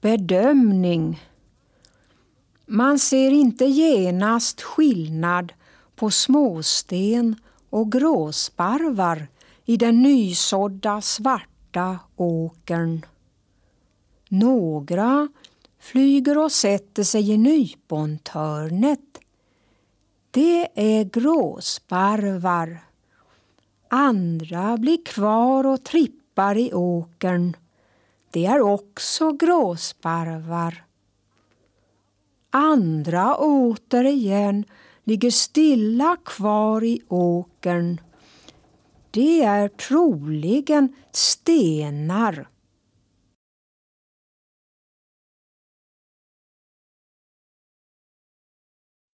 bedömning. Man ser inte genast skillnad på småsten och gråsparvar i den nysådda svarta åkern. Några flyger och sätter sig i nypontörnet. Det är gråsparvar. Andra blir kvar och trippar i åkern. Det är också gråsparvar. Andra återigen ligger stilla kvar i åkern. Det är troligen stenar.